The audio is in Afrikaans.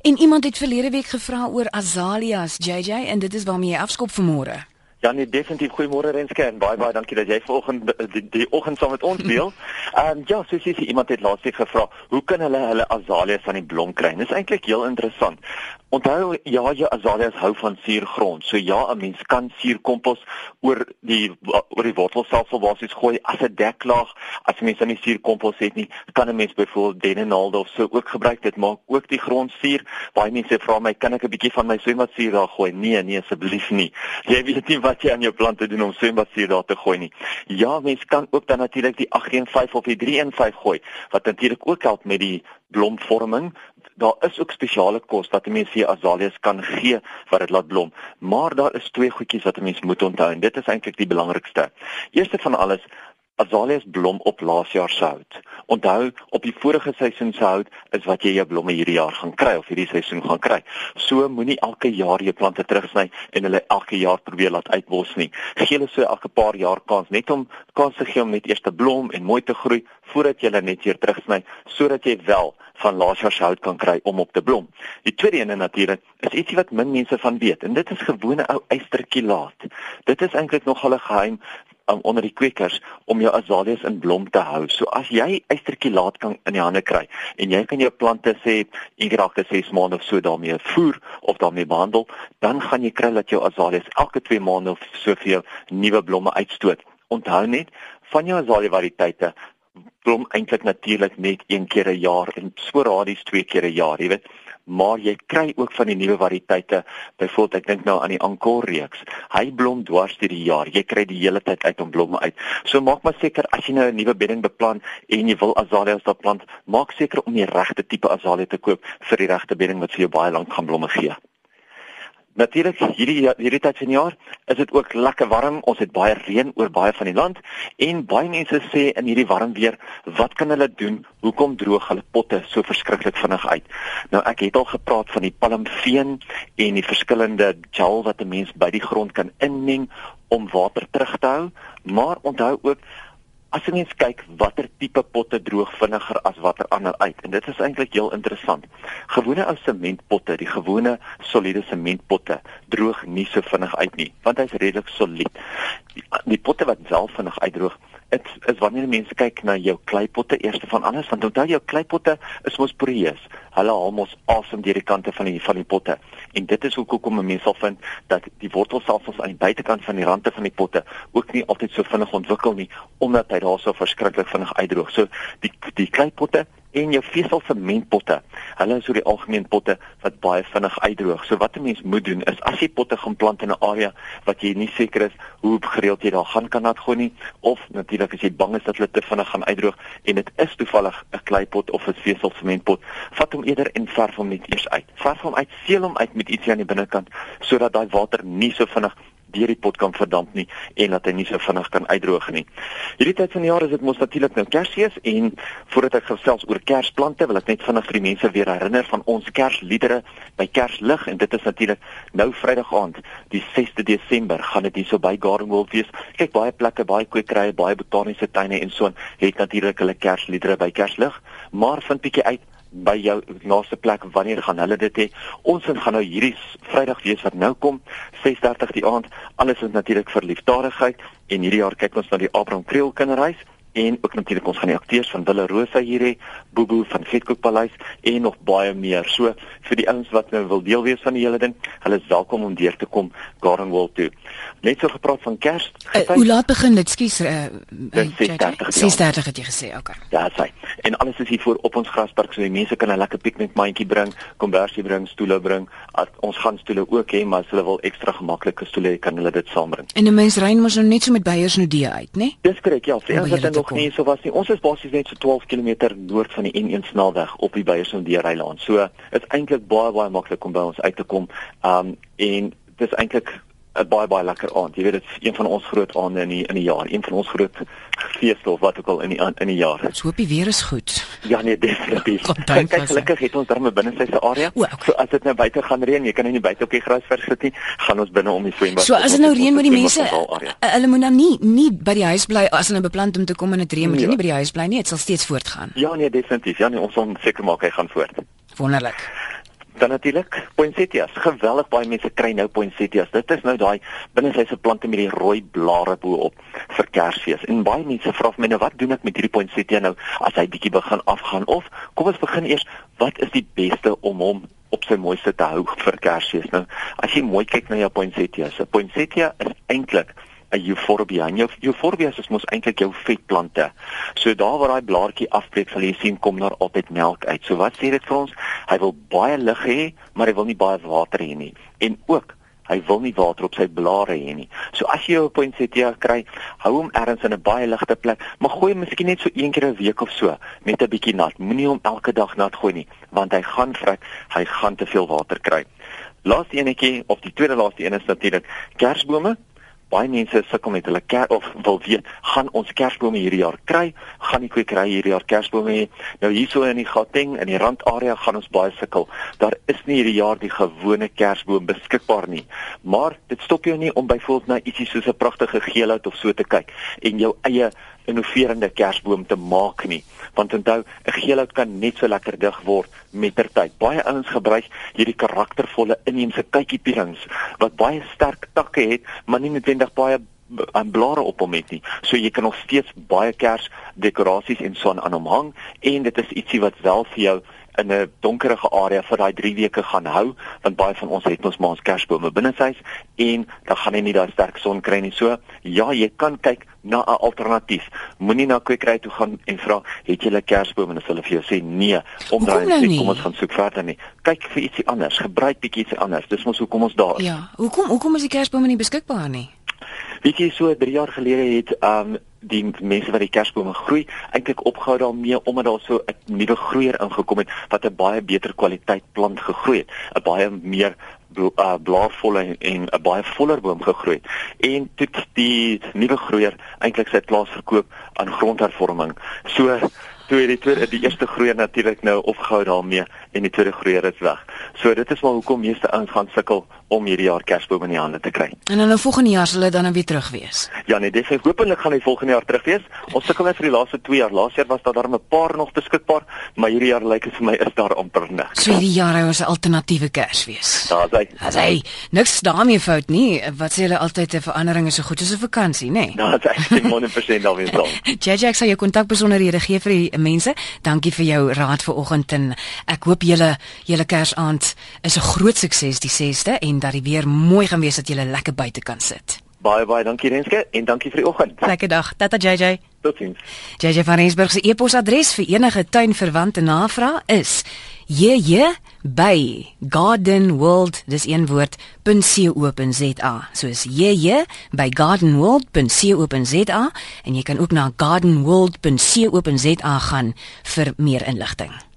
En iemand het verlede week gevra oor azaleas, JJ, en dit is waarmee jy afskop vanmôre. Ja nee, definitief goeiemôre Renske en baie baie dankie dat jy vanoggend die, die oggend saam met ons deel. Ehm um, ja, soos jy sê iemand het laasweek gevra, hoe kan hulle hulle azaleas van die blom kry? Dit is eintlik heel interessant. Onthou ja, jou azaleas hou van suurgrond. So ja, 'n mens kan suurkompos oor die oor die wortelstelsel basies gooi as 'n deklaag. As jy mens nie suurkompos het nie, kan 'n mens byvoorbeeld dennenaalde of so ook gebruik. Dit maak ook die grond suur. Baie mense vra my, kan ek 'n bietjie van my swemwadsuur daar gooi? Nee, nee asseblief nie. Jy weet nie wat jy aan jou plante doen om swemwadsuur daar te gooi nie. Ja, mens kan ook dan natuurlik die 815 of die 315 gooi, wat natuurlik ook help met die blomvorming. Daar is ook spesiale kos wat mense vir azaleas kan gee wat dit laat blom. Maar daar is twee goedjies wat 'n mens moet onthou en dit is eintlik die belangrikste. Eerste van alles, azaleas blom op laasjaar se hout. Onthou, op die vorige seisoen se hout is wat jy jou blomme hierdie jaar gaan kry of hierdie seisoen gaan kry. So moenie elke jaar jou plante terugsny en hulle elke jaar probeer laat uitbos nie. Gee hulle so elke paar jaar kans net om kans te gee om net eers te blom en mooi te groei voordat jy hulle net weer terugsny sodat jy wel van laasjaar se hout kan kry om op te blom. Die tweede een natuurlik is ietsie wat min mense van weet en dit is gewone ou eysterkilaat. Dit is eintlik nog 'n geheim um, onder die kwekers om jou azaleas in blom te hou. So as jy eysterkilaat kan in die hande kry en jy kan jou plante sê elke 6 maande of so daarmee voer of daarmee behandel, dan gaan jy kry dat jou azaleas elke 2 maande of soveel nuwe blomme uitstoot. Onthou net van jou azalia variëteite blom eintlik natuurlik net een keer 'n jaar en sporadies twee keer 'n jaar, jy weet maar jy kry ook van die nuwe variëteite. Byvoorbeeld ek dink nou aan die Ankor reeks. Hy blom dwars deur die jaar. Jy kry die hele tyd uit om blomme uit. So maak maar seker as jy nou 'n nuwe bedding beplan en jy wil azaleas daar plant, maak seker om die regte tipe azalia te koop vir die regte bedding wat vir jou baie lank gaan blomme gee. Natuurlik hierdie hierdie tyd van die jaar is dit ook lekker warm. Ons het baie reën oor baie van die land en baie mense sê in hierdie warm weer, wat kan hulle doen? Hoekom droog hulle potte so verskriklik vinnig uit? Nou ek het al gepraat van die palmveen en die verskillende gel wat 'n mens by die grond kan inmeng om water terug te hou, maar onthou ook As jy mens kyk watter tipe potte droog vinniger as watter ander uit en dit is eintlik heel interessant. Gewone ou sementpotte, die gewone soliede sementpotte droog nie so vinnig uit nie, want hy's redelik solied. Die, die potte wat self vinnig uitdroog, dit is wanneer mense kyk na jou kleipotte eerste van alles want onthou jou kleipotte is mos poreus. Hulle haal mos asem deur die kante van die van die potte. En dit is hoekom 'n mens sal vind dat die wortelsels aan die buitekant van die rande van die potte ook nie altyd so vinnig ontwikkel nie omdat hy daar so verskriklik vinnig uitdroog. So die die kleipotte en jou vesel sementpotte. Hulle is so die algemeen potte wat baie vinnig uitdroog. So wat 'n mens moet doen is as jy potte gaan plant in 'n area wat jy nie seker is hoe gereeld jy daar gaan kan nat gooi nie of natuurlik as jy bang is dat hulle te vinnig gaan uitdroog en dit is toevallig 'n kleipot of 'n vesel sementpot, vat hom eerder en verf hom net eers uit. Verf hom uit, seël hom uit met ietsie aan die binnekant sodat daai water nie so vinnig deur die pot kan verdamp nie en dat hy nie so vinnig kan uitdroog nie. Hierdie tyd van die jaar is dit mos natuurlik nou Kersfees en voordat ek gesels oor Kersplante wil ek net vinnig vir die mense weer herinner van ons Kersliedere by Kerslig en dit is natuurlik nou Vrydag aand, die 6de Desember gaan dit hier so by Garden World wees. Kyk baie plekke, baie kwekerye, baie botaniese tuine en so het natuurlik hulle Kersliedere by Kerslig, maar vind bietjie uit by jou naaste plek wanneer gaan hulle dit hê ons gaan nou hierdie Vrydag wees wat nou kom 6:30 die aand alles is natuurlik vir liefdadigheid en hierdie jaar kyk ons na die Abraham Kriel kinderhuis en ook natuurlik ons gaan die akteurs van Wille Rosa hier hê, Bobo van Vetkoek Paleis en nog baie meer. So vir die ouens wat nou wil deel wees van die hele ding, hulle is welkom om deur te kom Garden Wall toe. Net so gepraat van Kers. Uh, hoe laat begin dit? Skus uh, uh, 6:30 het jy gesê, okay. Ja, sê. En alles is hier voor op ons grasperk so die mense kan 'n lekker piknikmandjie bring, kombersie bring, stoele bring. As, ons gaan stoele ook hê, maar as hulle wil ekstra gemaklike stoele kan hulle dit saambring. En 'n mens ry mos nou net so met beiers nou die uit, né? Nee? Dis korrek, ja. Vir nog nie so was nie. Ons is basies net so 12 km noord van die N1 snelweg op die Beyersondeerrylaan. So is eintlik baie baie maklik om by ons uit te kom. Um en dis eintlik 'n baie baie lekker aand. Jy weet dit is een van ons groot aande in die in die jaar, een van ons groot feeste of wat ook al in die in die jaar. Ek hoop die weer is goed. Ja nee, definitief. Kyk gelukkig het ons darme binne sy se area. O, okay. So as dit nou buite gaan reën, jy kan nie buite op die gras vers sit nie, gaan ons binne om die swembad. So as dit nou reën met die mense, hulle moet dan nie nie by die huis bly as hulle beplan om te kom in 'n reën, moet jy ja. nie by die huis bly nie, dit sal steeds voortgaan. Ja nee, definitief. Ja nee, ons sal seker maak hy gaan voort. Wonderlik Dan natuurlik poinsettias. Geweldig baie mense kry nou poinsettias. Dit is nou daai binnesyse plante met die rooi blare bo-op vir Kersfees. En baie mense vra my nou wat doen ek met hierdie poinsettia nou as hy bietjie begin afgaan of kom ons begin eers wat is die beste om hom op sy mooiste te hou vir Kersfees. Nou, as jy mooi kyk na jou poinsettia, 'n poinsettia is eintlik 'n euphorbia. En jou euphorbia is mos eintlik jou vetplante. So daar waar daai blaartjie afbreek, sal jy sien kom daar altyd melk uit. So wat sê dit vir ons? Hy wil baie lig hê, maar hy wil nie baie water hê nie. En ook Hy wil nie water op sy blare hê nie. So as jy 'n poinsettia kry, hou hom ergens in 'n baie ligte plek, maar gooi hom miskien net so een keer 'n week of so met 'n bietjie nat. Moenie hom elke dag nat gooi nie, want hy gaan vrek, hy gaan te veel water kry. Laaste enetjie of die tweede laaste een is natuurlik kersbome baie mense sukkel met hulle ker of wil weet, gaan ons kersbome hierdie jaar kry? Gaan die kwekery hierdie jaar kersbome hê? Nou hierso in die Gauteng in die randarea gaan ons baie sukkel. Daar is nie hierdie jaar die gewone kersboom beskikbaar nie. Maar dit stop jou nie om byvoorbeeld na ietsie soos 'n pragtige geelhout of so te kyk en jou eie innoverende kersboom te maak nie. Want onthou, 'n geelhout kan net so lekker dig word met ter tyd. Baie ouens gebruik hierdie karaktervolle inheemse kykiepierings wat baie sterk takke het, maar nie noodwendig baie aan blare op hom het nie. So jy kan nog steeds baie kersdekorasies en so aan hom hang en dit is ietsie wat wel vir jou in 'n donkerige area vir daai 3 weke gaan hou want baie van ons het ons maar ons kersbome binne huis en dan gaan jy nie daai sterk son kry nie. So ja, jy kan kyk na 'n alternatief. Moenie na kwekery toe gaan en vra, "Het jy 'n kersboom?" en as hulle vir jou sê, "Nee," om dan nou sê, "Kom ons gaan soek verder nie." Kyk vir ietsie anders, gebruik bietjie iets anders. Dis mos hoekom ons daar is. Ja, hoekom hoekom is die kersbome nie beskikbaar nie? Weet jy so 3 jaar gelede het um die mense wat die kersbome groei eintlik opgehou daarmee omdat daar so 'n nuwe groeier ingekom het wat 'n baie beter kwaliteit plant gegroei het, 'n baie meer uh, blaarvolle en 'n baie voller boom gegroei. En dit die nuwe groeier eintlik sy plaas verkoop aan grondhervorming. So toe die tweede die eerste groeier natuurlik nou opgehou daarmee en die tweede groeier is weg. So dit is maar hoekom meeste ouens gaan sukkel om hierdie jaar kersbome in die hande te kry. En dan nou volgende jaar sal hulle dan nou weer terug wees. Ja, nee, dis hopelik gaan hy volgende jaar terug wees. Ons sukkel net vir die laaste 2 jaar. Laas jaar was daar darem 'n paar nog beskikbaar, maar hierdie jaar lyk dit vir my is daar amper niks. So hierdie jaar hy ons 'n alternatiewe kersfees. Ja, hy. As hy niks daarmee fout nie. Wat sê hulle altyd 'n verandering is so goed as 'n vakansie, nê? Nee? Ja, dit is 100% daarmee saam. JJ sê jy kontak besonderhede gee vir die mense. Dankie vir jou raad vanoggend en ek hoop julle julle Kersaand is 'n groot sukses die 6de en dat die weer mooi gaan wees dat julle lekker buite kan sit. Baie baie dankie Renske en dankie vir die oggend. Lekker dag. Tata JJ. Totsiens. JJ van Rensburg se e-posadres vir enige tuinverwante navrae is jj by gardenworld dis een woord .co.za soos jj by gardenworld.co.za en jy kan ook na gardenworld.co.za gaan vir meer inligting